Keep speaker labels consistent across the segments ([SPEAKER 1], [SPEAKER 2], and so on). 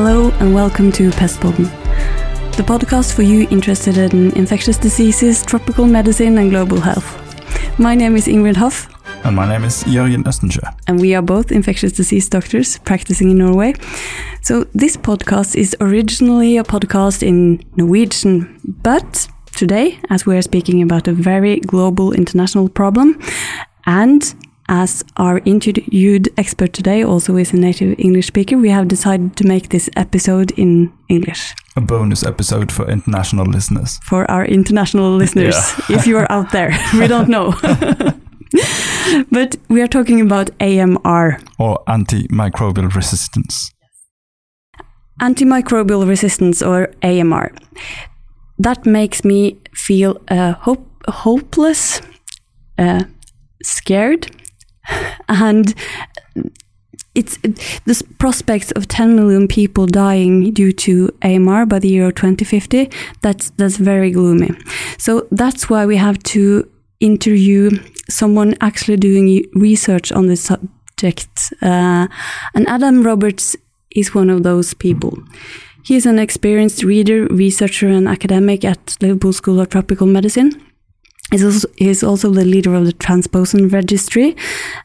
[SPEAKER 1] Hello and welcome to Pestpodden, the podcast for you interested in infectious diseases, tropical medicine, and global health. My name is Ingrid Hoff.
[SPEAKER 2] And my name is Jørgen Østensjø.
[SPEAKER 1] And we are both infectious disease doctors practicing in Norway. So, this podcast is originally a podcast in Norwegian, but today, as we are speaking about a very global international problem, and as our interviewed expert today also is a native English speaker, we have decided to make this episode in English.
[SPEAKER 2] A bonus episode for international listeners.
[SPEAKER 1] For our international listeners, yeah. if you are out there, we don't know. but we are talking about AMR.
[SPEAKER 2] Or antimicrobial resistance.
[SPEAKER 1] Antimicrobial resistance or AMR. That makes me feel uh, hope hopeless, uh, scared, and it's the prospects of 10 million people dying due to AMR by the year 2050 that's that's very gloomy. So that's why we have to interview someone actually doing research on this subject. Uh, and Adam Roberts is one of those people. He is an experienced reader researcher and academic at Liverpool School of Tropical Medicine He's also, he's also the leader of the Transposon Registry,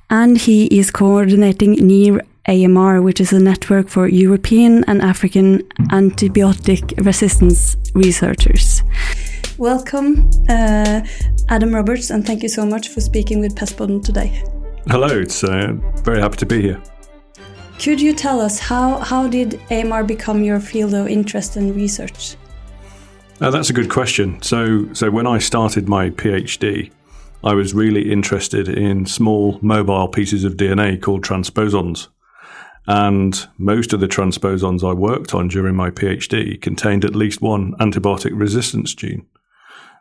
[SPEAKER 1] and he is coordinating NEAR AMR, which is a network for European and African antibiotic resistance researchers. Welcome, uh, Adam Roberts, and thank you so much for speaking with Pestpodden today.
[SPEAKER 3] Hello, it's uh, very happy to be here.
[SPEAKER 1] Could you tell us how, how did AMR become your field of interest and research?
[SPEAKER 3] Uh, that's a good question. So, so when I started my PhD, I was really interested in small mobile pieces of DNA called transposons. And most of the transposons I worked on during my PhD contained at least one antibiotic resistance gene.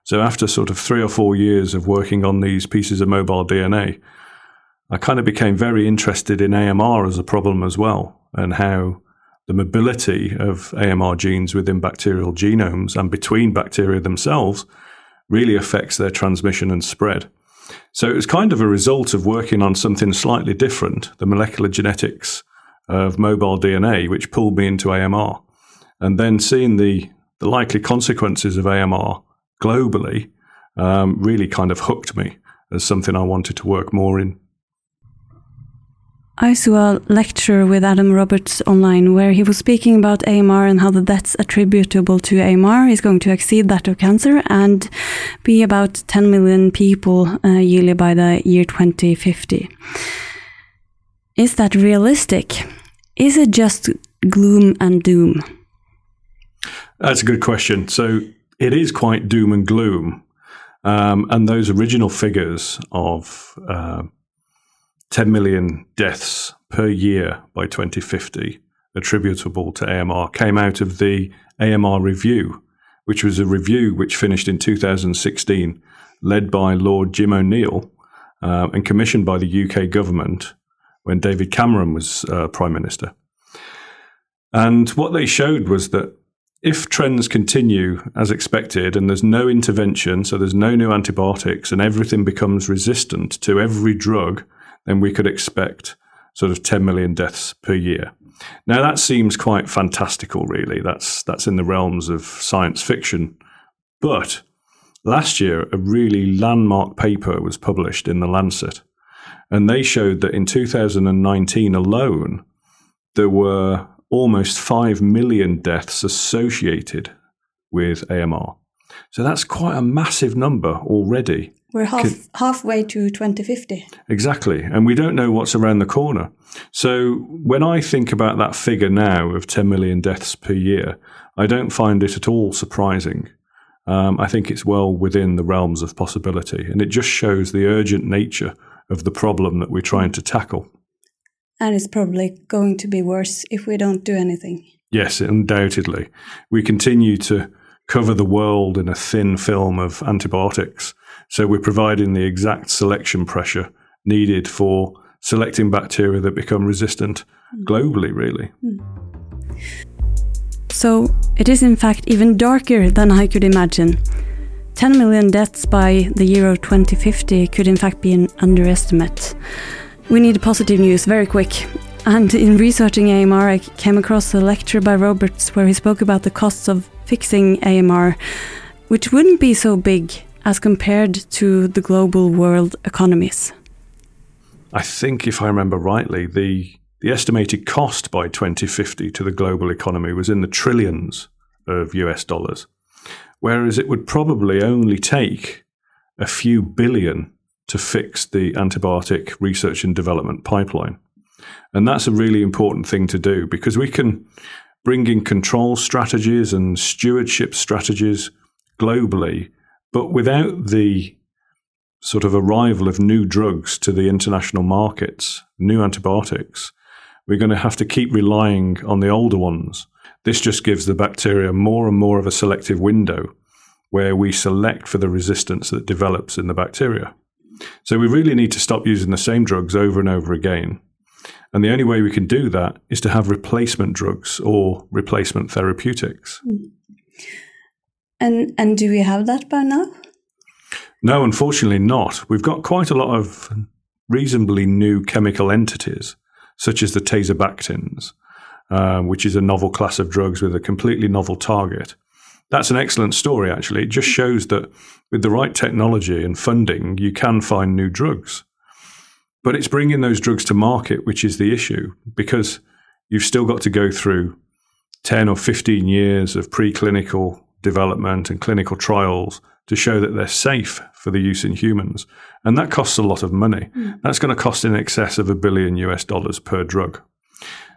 [SPEAKER 3] So after sort of three or four years of working on these pieces of mobile DNA, I kind of became very interested in AMR as a problem as well and how the mobility of AMR genes within bacterial genomes and between bacteria themselves really affects their transmission and spread. So it was kind of a result of working on something slightly different, the molecular genetics of mobile DNA, which pulled me into AMR. And then seeing the, the likely consequences of AMR globally um, really kind of hooked me as something I wanted to work more in.
[SPEAKER 1] I saw a lecture with Adam Roberts online where he was speaking about AMR and how the deaths attributable to AMR is going to exceed that of cancer and be about 10 million people uh, yearly by the year 2050. Is that realistic? Is it just gloom and doom?
[SPEAKER 3] That's a good question. So it is quite doom and gloom. Um, and those original figures of uh, 10 million deaths per year by 2050 attributable to AMR came out of the AMR review, which was a review which finished in 2016, led by Lord Jim O'Neill uh, and commissioned by the UK government when David Cameron was uh, Prime Minister. And what they showed was that if trends continue as expected and there's no intervention, so there's no new antibiotics and everything becomes resistant to every drug then we could expect sort of 10 million deaths per year. Now that seems quite fantastical, really. That's that's in the realms of science fiction. But last year, a really landmark paper was published in the Lancet, and they showed that in 2019 alone, there were almost 5 million deaths associated with AMR. So that's quite a massive number already.
[SPEAKER 1] We're half, halfway to 2050.
[SPEAKER 3] Exactly. And we don't know what's around the corner. So when I think about that figure now of 10 million deaths per year, I don't find it at all surprising. Um, I think it's well within the realms of possibility. And it just shows the urgent nature of the problem that we're trying to tackle.
[SPEAKER 1] And it's probably going to be worse if we don't do anything.
[SPEAKER 3] Yes, undoubtedly. We continue to cover the world in a thin film of antibiotics so we're providing the exact selection pressure needed for selecting bacteria that become resistant mm. globally, really. Mm.
[SPEAKER 1] So it is, in fact, even darker than I could imagine. 10 million deaths by the year of 2050 could, in fact, be an underestimate. We need positive news very quick. And in researching AMR, I came across a lecture by Roberts where he spoke about the costs of fixing AMR, which wouldn't be so big as compared to the global world economies.
[SPEAKER 3] I think, if I remember rightly, the the estimated cost by 2050 to the global economy was in the trillions of US dollars, whereas it would probably only take a few billion to fix the antibiotic research and development pipeline. And that's a really important thing to do because we can bring in control strategies and stewardship strategies globally, but without the sort of arrival of new drugs to the international markets, new antibiotics, we're going to have to keep relying on the older ones. This just gives the bacteria more and more of a selective window where we select for the resistance that develops in the bacteria. So we really need to stop using the same drugs over and over again. And the only way we can do that is to have replacement drugs or replacement therapeutics. Hmm.
[SPEAKER 1] And and do we have that by now?
[SPEAKER 3] No, unfortunately not. We've got quite a lot of reasonably new chemical entities, such as the teixobactins, uh, which is a novel class of drugs with a completely novel target. That's an excellent story, actually. It just shows that with the right technology and funding, you can find new drugs. But it's bringing those drugs to market, which is the issue, because you've still got to go through 10 or 15 years of preclinical development and clinical trials to show that they're safe for the use in humans. And that costs a lot of money. Mm. That's going to cost in excess of a billion US dollars per drug.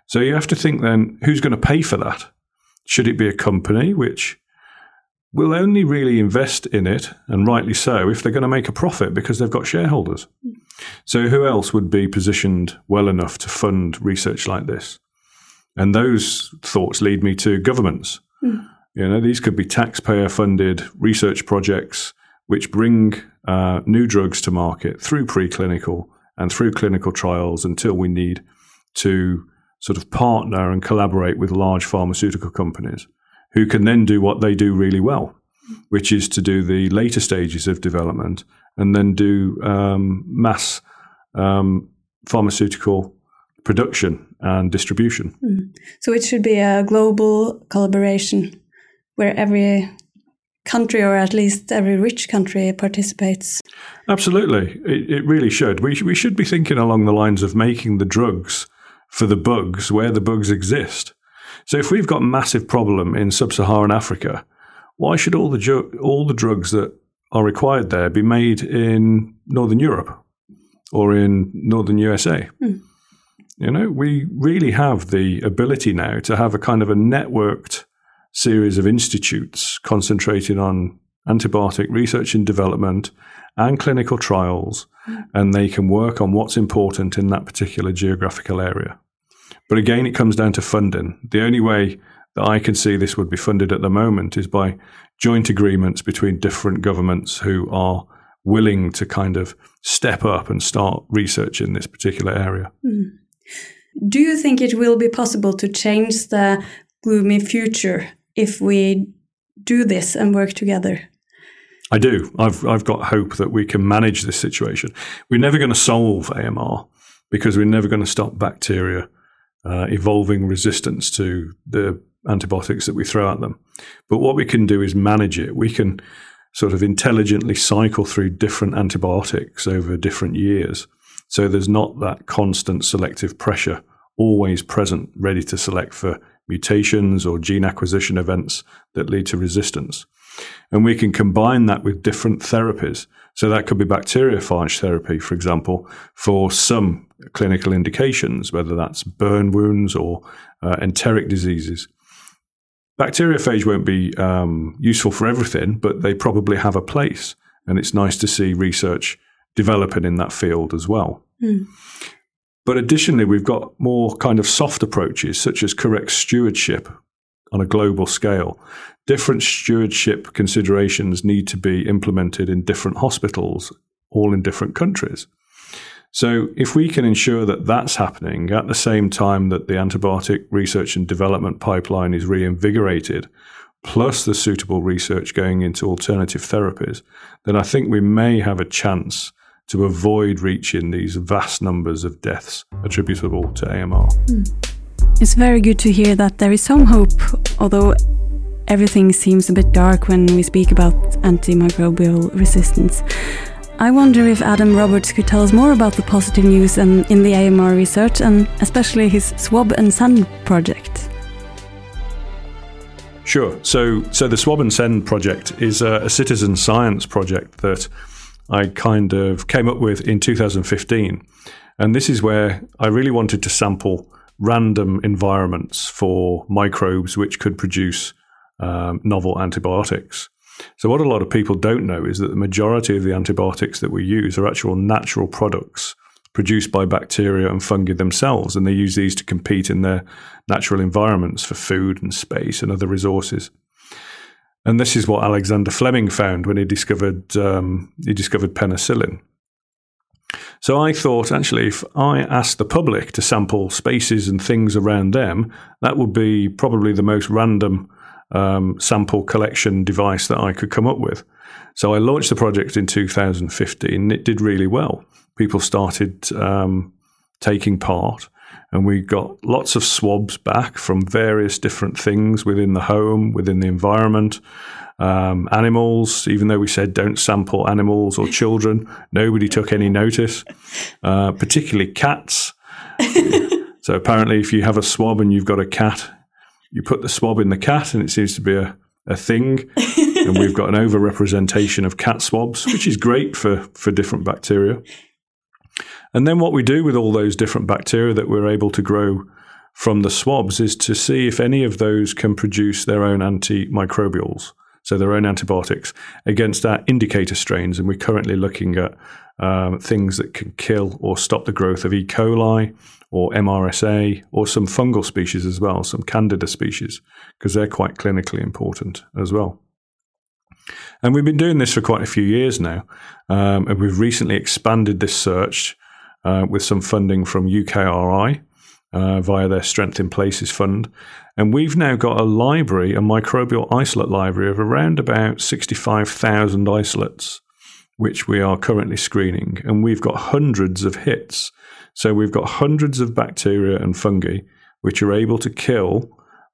[SPEAKER 3] So you have to think then who's going to pay for that? Should it be a company which will only really invest in it, and rightly so, if they're going to make a profit because they've got shareholders? So who else would be positioned well enough to fund research like this? And those thoughts lead me to governments. Mm. You know, these could be taxpayer funded research projects which bring uh, new drugs to market through preclinical and through clinical trials until we need to sort of partner and collaborate with large pharmaceutical companies who can then do what they do really well, which is to do the later stages of development and then do um, mass um, pharmaceutical production and distribution. Mm.
[SPEAKER 1] So it should be a global collaboration where every country, or at least every rich country, participates.
[SPEAKER 3] Absolutely, it, it really should. We, we should be thinking along the lines of making the drugs for the bugs where the bugs exist. So if we've got a massive problem in sub-Saharan Africa, why should all the ju- all the drugs that are required there be made in Northern Europe or in Northern USA? Hmm. You know, we really have the ability now to have a kind of a networked series of institutes concentrating on antibiotic research and development and clinical trials, and they can work on what's important in that particular geographical area. But again, it comes down to funding. The only way that I can see this would be funded at the moment is by joint agreements between different governments who are willing to kind of step up and start research in this particular area. Mm.
[SPEAKER 1] Do you think it will be possible to change the gloomy future if we do this and work together?
[SPEAKER 3] I do. I've I've got hope that we can manage this situation. We're never going to solve AMR because we're never going to stop bacteria uh, evolving resistance to the antibiotics that we throw at them. But what we can do is manage it. We can sort of intelligently cycle through different antibiotics over different years. So there's not that constant selective pressure always present, ready to select for mutations or gene acquisition events that lead to resistance. And we can combine that with different therapies. So that could be bacteriophage therapy, for example, for some clinical indications, whether that's burn wounds or uh, enteric diseases. Bacteriophage won't be um, useful for everything, but they probably have a place. And it's nice to see research developing in that field as well. Mm. But additionally, we've got more kind of soft approaches, such as correct stewardship on a global scale. Different stewardship considerations need to be implemented in different hospitals, all in different countries. So, if we can ensure that that's happening at the same time that the antibiotic research and development pipeline is reinvigorated, plus the suitable research going into alternative therapies, then I think we may have a chance to avoid reaching these vast numbers of deaths attributable to AMR. Hmm.
[SPEAKER 1] It's very good to hear that there is some hope, although everything seems a bit dark when we speak about antimicrobial resistance. I wonder if Adam Roberts could tell us more about the positive news in, in the AMR research and especially his Swab and Send project.
[SPEAKER 3] Sure. So, so the Swab and Send project is a, a citizen science project that I kind of came up with in 2015. And this is where I really wanted to sample random environments for microbes which could produce um, novel antibiotics. So, what a lot of people don't know is that the majority of the antibiotics that we use are actual natural products produced by bacteria and fungi themselves, and they use these to compete in their natural environments for food and space and other resources. And this is what Alexander Fleming found when he discovered um, he discovered penicillin. So I thought, actually, if I asked the public to sample spaces and things around them, that would be probably the most random um, sample collection device that I could come up with. So I launched the project in 2015. It did really well. People started um, taking part, and we got lots of swabs back from various different things within the home, within the environment. Um, animals, even though we said don't sample animals or children, nobody took any notice, uh, particularly cats. so apparently, if you have a swab and you've got a cat, you put the swab in the cat, and it seems to be a, a thing. and we've got an overrepresentation of cat swabs, which is great for, for different bacteria. And then what we do with all those different bacteria that we're able to grow from the swabs is to see if any of those can produce their own antimicrobials so their own antibiotics, against our indicator strains. And we're currently looking at um, things that can kill or stop the growth of E. coli or MRSA or some fungal species as well, some Candida species, because they're quite clinically important as well. And we've been doing this for quite a few years now. Um, and we've recently expanded this search uh, with some funding from UKRI uh, via their Strength in Places fund. And we've now got a library, a microbial isolate library of around about 65,000 isolates, which we are currently screening. And we've got hundreds of hits. So we've got hundreds of bacteria and fungi which are able to kill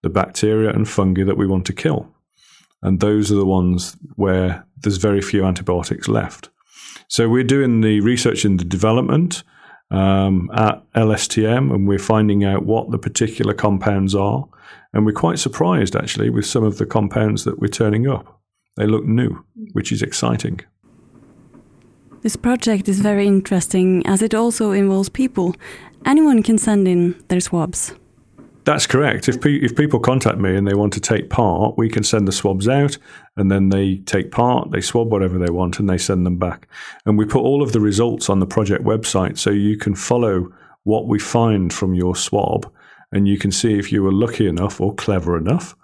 [SPEAKER 3] the bacteria and fungi that we want to kill. And those are the ones where there's very few antibiotics left. So we're doing the research and the development um, at LSTM, and we're finding out what the particular compounds are. And we're quite surprised actually with some of the compounds that we're turning up. They look new, which is exciting.
[SPEAKER 1] This project is very interesting as it also involves people. Anyone can send in their swabs.
[SPEAKER 3] That's correct. If, pe- if people contact me and they want to take part, we can send the swabs out and then they take part, they swab whatever they want and they send them back. And we put all of the results on the project website so you can follow what we find from your swab and you can see if you were lucky enough or clever enough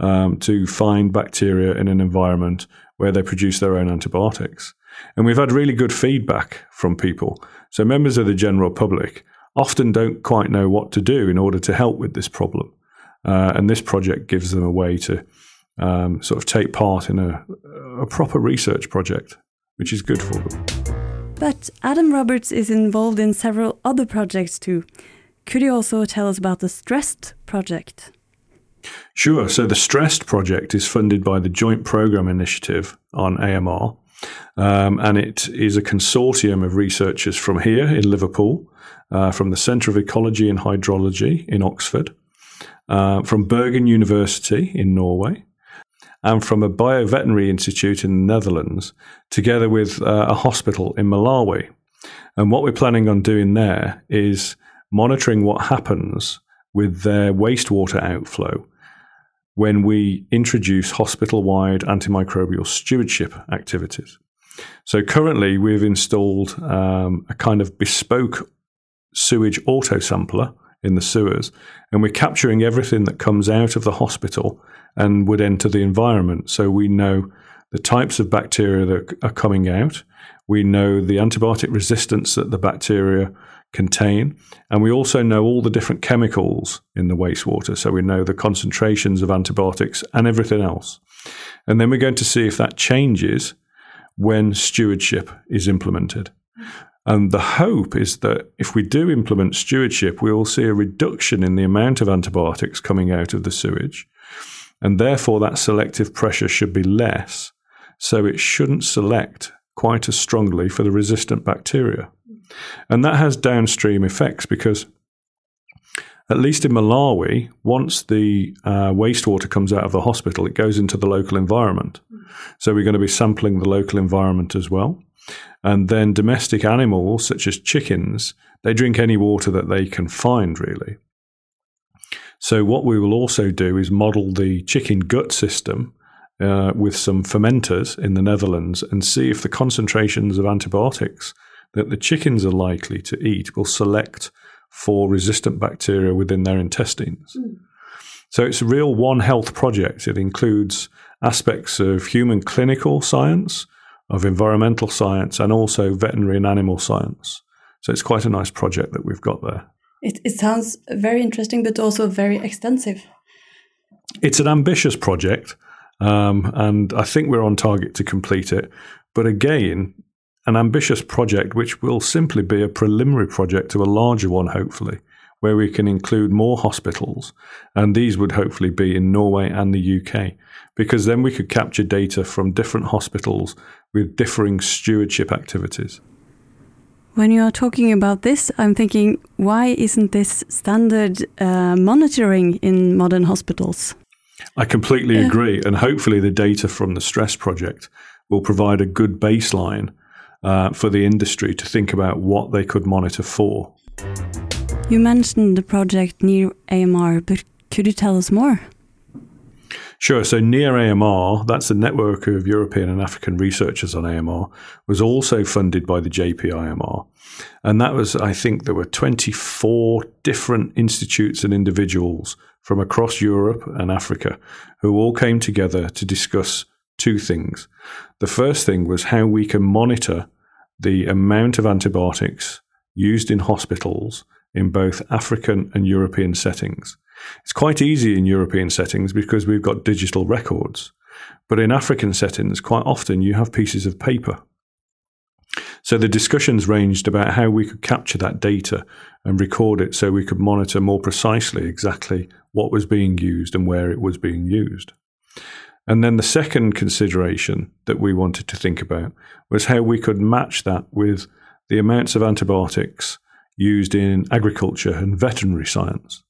[SPEAKER 3] um, to find bacteria in an environment where they produce their own antibiotics. And we've had really good feedback from people. So members of the general public often don't quite know what to do in order to help with this problem. Uh, and this project gives them a way to um, sort of take part in a, a proper research project, which is good for them.
[SPEAKER 1] But Adam Roberts is involved in several other projects too. Could you also tell us about the STRESSED project?
[SPEAKER 3] Sure. So the STRESSED project is funded by the Joint Programme Initiative on AMR, um, and it is a consortium of researchers from here in Liverpool, uh, from the Centre of Ecology and Hydrology in Oxford, uh, from Bergen University in Norway, and from a bioveterinary institute in the Netherlands, together with uh, a hospital in Malawi. And what we're planning on doing there is monitoring what happens with their wastewater outflow when we introduce hospital wide antimicrobial stewardship activities. So currently, we've installed um, a kind of bespoke sewage auto sampler in the sewers, and we're capturing everything that comes out of the hospital and would enter the environment. So we know the types of bacteria that are coming out, we know the antibiotic resistance that the bacteria contain, and we also know all the different chemicals in the wastewater. So we know the concentrations of antibiotics and everything else. And then we're going to see if that changes when stewardship is implemented. And the hope is that if we do implement stewardship, we will see a reduction in the amount of antibiotics coming out of the sewage. And therefore, that selective pressure should be less. So it shouldn't select quite as strongly for the resistant bacteria. And that has downstream effects because, at least in Malawi, once the uh, wastewater comes out of the hospital, it goes into the local environment. So we're going to be sampling the local environment as well. And then domestic animals, such as chickens, they drink any water that they can find, really. So, what we will also do is model the chicken gut system uh, with some fermenters in the Netherlands and see if the concentrations of antibiotics that the chickens are likely to eat will select for resistant bacteria within their intestines. Mm. So, it's a real One Health project. It includes aspects of human clinical science, of environmental science, and also veterinary and animal science. So, it's quite a nice project that we've got there.
[SPEAKER 1] It, it sounds very interesting, but also very extensive.
[SPEAKER 3] It's an ambitious project, um, and I think we're on target to complete it. But again, an ambitious project which will simply be a preliminary project to a larger one, hopefully, where we can include more hospitals. And these would hopefully be in Norway and the UK, because then we could capture data from different hospitals with differing stewardship activities.
[SPEAKER 1] When you are talking about this, I'm thinking, why isn't this standard uh, monitoring in modern hospitals?
[SPEAKER 3] I completely yeah. agree. And hopefully, the data from the STRESSED Project will provide a good baseline uh, for the industry to think about what they could monitor for.
[SPEAKER 1] You mentioned the project near AMR, but could you tell us more?
[SPEAKER 3] Sure. So NEAR AMR, that's a network of European and African researchers on AMR, was also funded by the JPIAMR. And that was, I think, there were 24 different institutes and individuals from across Europe and Africa who all came together to discuss two things. The first thing was how we can monitor the amount of antibiotics used in hospitals in both African and European settings. It's quite easy in European settings because we've got digital records. But in African settings, quite often you have pieces of paper. So the discussions ranged about how we could capture that data and record it so we could monitor more precisely exactly what was being used and where it was being used. And then the second consideration that we wanted to think about was how we could match that with the amounts of antibiotics used in agriculture and veterinary science.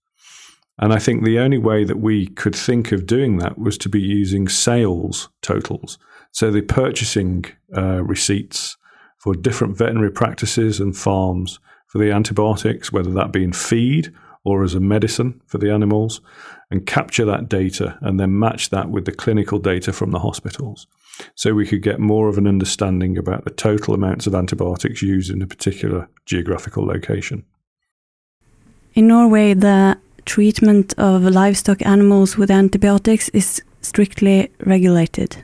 [SPEAKER 3] And I think the only way that we could think of doing that was to be using sales totals. So the purchasing uh, receipts for different veterinary practices and farms for the antibiotics, whether that be in feed or as a medicine for the animals, and capture that data and then match that with the clinical data from the hospitals. So we could get more of an understanding about the total amounts of antibiotics used in a particular geographical location.
[SPEAKER 1] In Norway, the treatment of livestock animals with antibiotics is strictly regulated.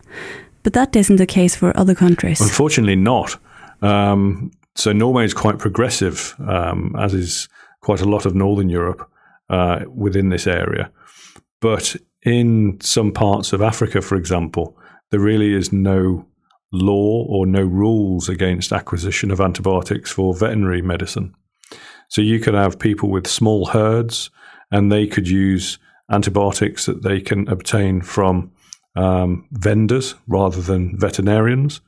[SPEAKER 1] But that isn't the case for other countries.
[SPEAKER 3] Unfortunately, not. Um, so Norway is quite progressive, um, as is quite a lot of Northern Europe uh, within this area. But in some parts of Africa, for example, there really is no law or no rules against acquisition of antibiotics for veterinary medicine. So you could have people with small herds and they could use antibiotics that they can obtain from um, vendors rather than veterinarians.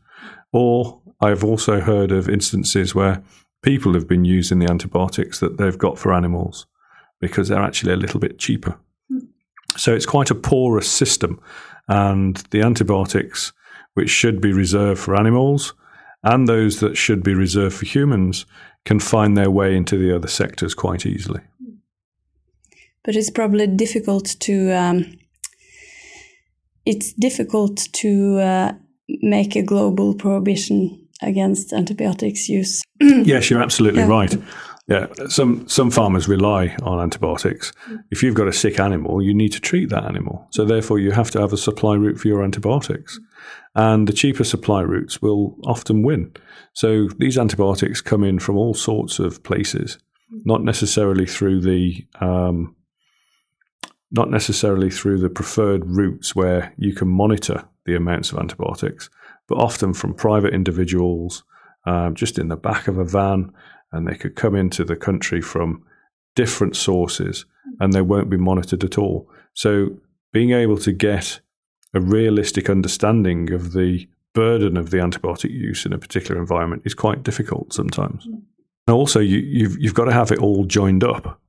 [SPEAKER 3] Or I've also heard of instances where people have been using the antibiotics that they've got for animals because they're actually a little bit cheaper. So it's quite a porous system. And the antibiotics, which should be reserved for animals and those that should be reserved for humans, can find their way into the other sectors quite easily
[SPEAKER 1] but it's probably difficult to um, it's difficult to uh, make a global prohibition against antibiotics use.
[SPEAKER 3] yes, you're absolutely yeah. right. Yeah, some some farmers rely on antibiotics. If you've got a sick animal, you need to treat that animal. So therefore, you have to have a supply route for your antibiotics, and the cheaper supply routes will often win. So these antibiotics come in from all sorts of places, not necessarily through the um, not necessarily through the preferred routes where you can monitor the amounts of antibiotics, but often from private individuals um, just in the back of a van, and they could come into the country from different sources and they won't be monitored at all. So, being able to get a realistic understanding of the burden of the antibiotic use in a particular environment is quite difficult sometimes. And also, you, you've, you've got to have it all joined up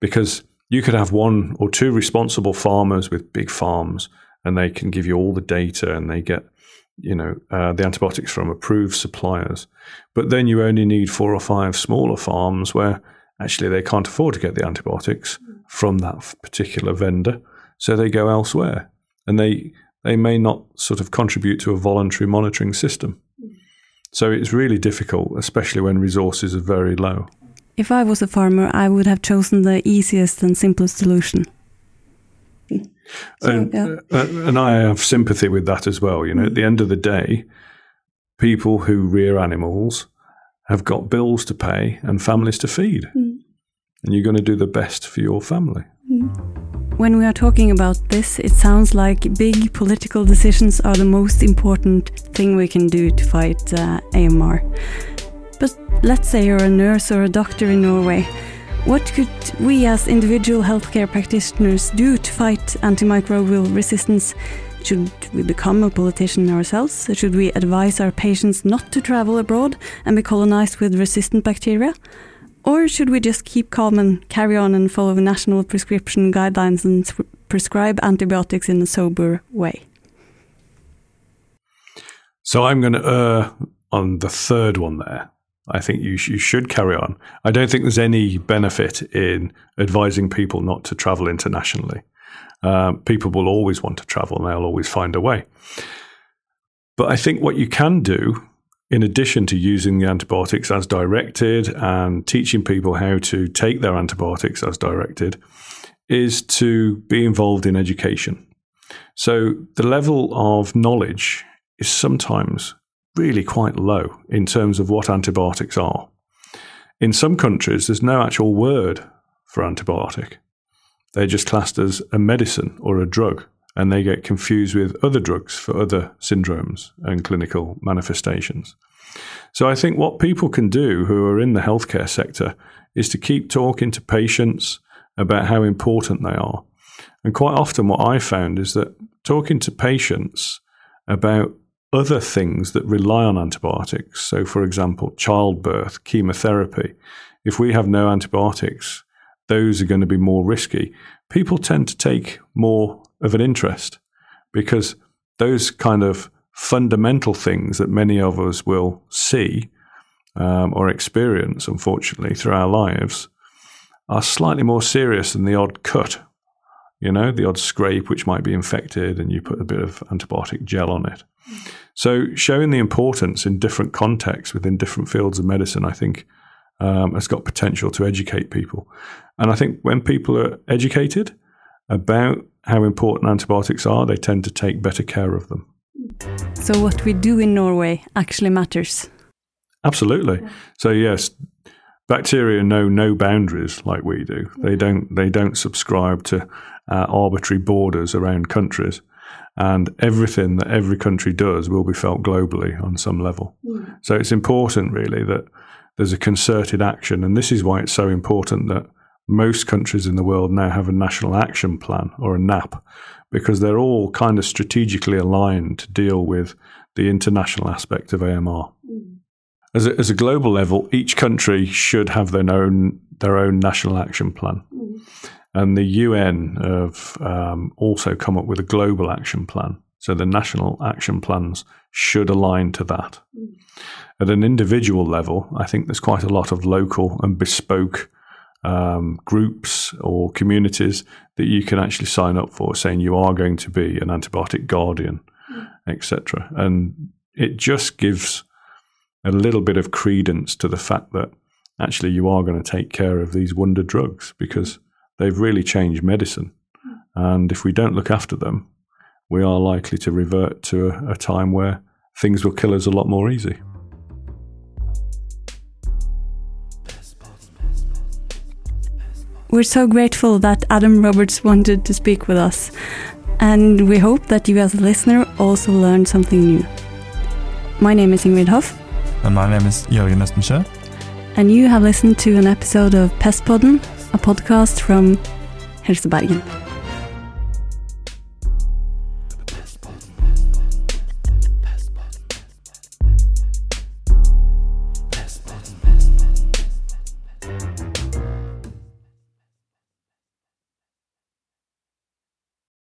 [SPEAKER 3] because you could have one or two responsible farmers with big farms and they can give you all the data and they get you know uh, the antibiotics from approved suppliers. But then you only need four or five smaller farms where actually they can't afford to get the antibiotics from that particular vendor. So they go elsewhere. And they they may not sort of contribute to a voluntary monitoring system. So it's really difficult especially when resources are very low.
[SPEAKER 1] If i was a farmer i would have chosen the easiest and simplest solution
[SPEAKER 3] so, and, yeah. uh, and I have sympathy with that as well. You know, at the end of the day, people who rear animals have got bills to pay and families to feed. Mm. And you're going to do the best for your family.
[SPEAKER 1] Mm. When we are talking about this, it sounds like big political decisions are the most important thing we can do to fight uh, AMR. But let's say you're a nurse or a doctor in Norway what could we as individual healthcare practitioners do to fight antimicrobial resistance? Should we become a politician ourselves? Should we advise our patients not to travel abroad and be colonized with resistant bacteria? Or should we just keep calm and carry on and follow national prescription guidelines and prescribe antibiotics in a sober way?
[SPEAKER 3] So I'm going to err on the third one there. I think you, sh- you should carry on. I don't think there's any benefit in advising people not to travel internationally. Um, people will always want to travel and they'll always find a way. But I think what you can do, in addition to using the antibiotics as directed and teaching people how to take their antibiotics as directed, is to be involved in education. So the level of knowledge is sometimes really quite low in terms of what antibiotics are. In some countries, there's no actual word for antibiotic. They're just classed as a medicine or a drug, and they get confused with other drugs for other syndromes and clinical manifestations. So I think what people can do who are in the healthcare sector is to keep talking to patients about how important they are. And quite often, what I found is that talking to patients about other things that rely on antibiotics. So, for example, childbirth, chemotherapy. If we have no antibiotics, those are going to be more risky. People tend to take more of an interest because those kind of fundamental things that many of us will see um, or experience, unfortunately, through our lives are slightly more serious than the odd cut. You know, the odd scrape which might be infected and you put a bit of antibiotic gel on it. So, showing the importance in different contexts within different fields of medicine, I think, um, has got potential to educate people. And I think when people are educated about how important antibiotics are, they tend to take better care of them.
[SPEAKER 1] So, what we do in Norway actually matters.
[SPEAKER 3] Absolutely. So, yes, bacteria know no boundaries like we do. They don't. They don't subscribe to uh, arbitrary borders around countries and everything that every country does will be felt globally on some level. Mm. So it's important, really, that there's a concerted action, and this is why it's so important that most countries in the world now have a national action plan or a NAP, because they're all kind of strategically aligned to deal with the international aspect of AMR. Mm. As, a, as a global level, each country should have their own their own national action plan. Mm. And the UN have um, also come up with a global action plan. So the national action plans should align to that. At an individual level, I think there's quite a lot of local and bespoke um, groups or communities that you can actually sign up for, saying you are going to be an antibiotic guardian, mm. etc. And it just gives a little bit of credence to the fact that actually you are going to take care of these wonder drugs because they've really changed medicine. And if we don't look after them, we are likely to revert to a, a time where things will kill us a lot more easy.
[SPEAKER 1] We're so grateful that Adam Roberts wanted to speak with us, and we hope that you, as a listener, also learned something new. My name is Ingrid Hoff.
[SPEAKER 2] And my name is Jørgen Østensjø.
[SPEAKER 1] And you have listened to an episode of Pestpodden, a podcast from Helsebergen.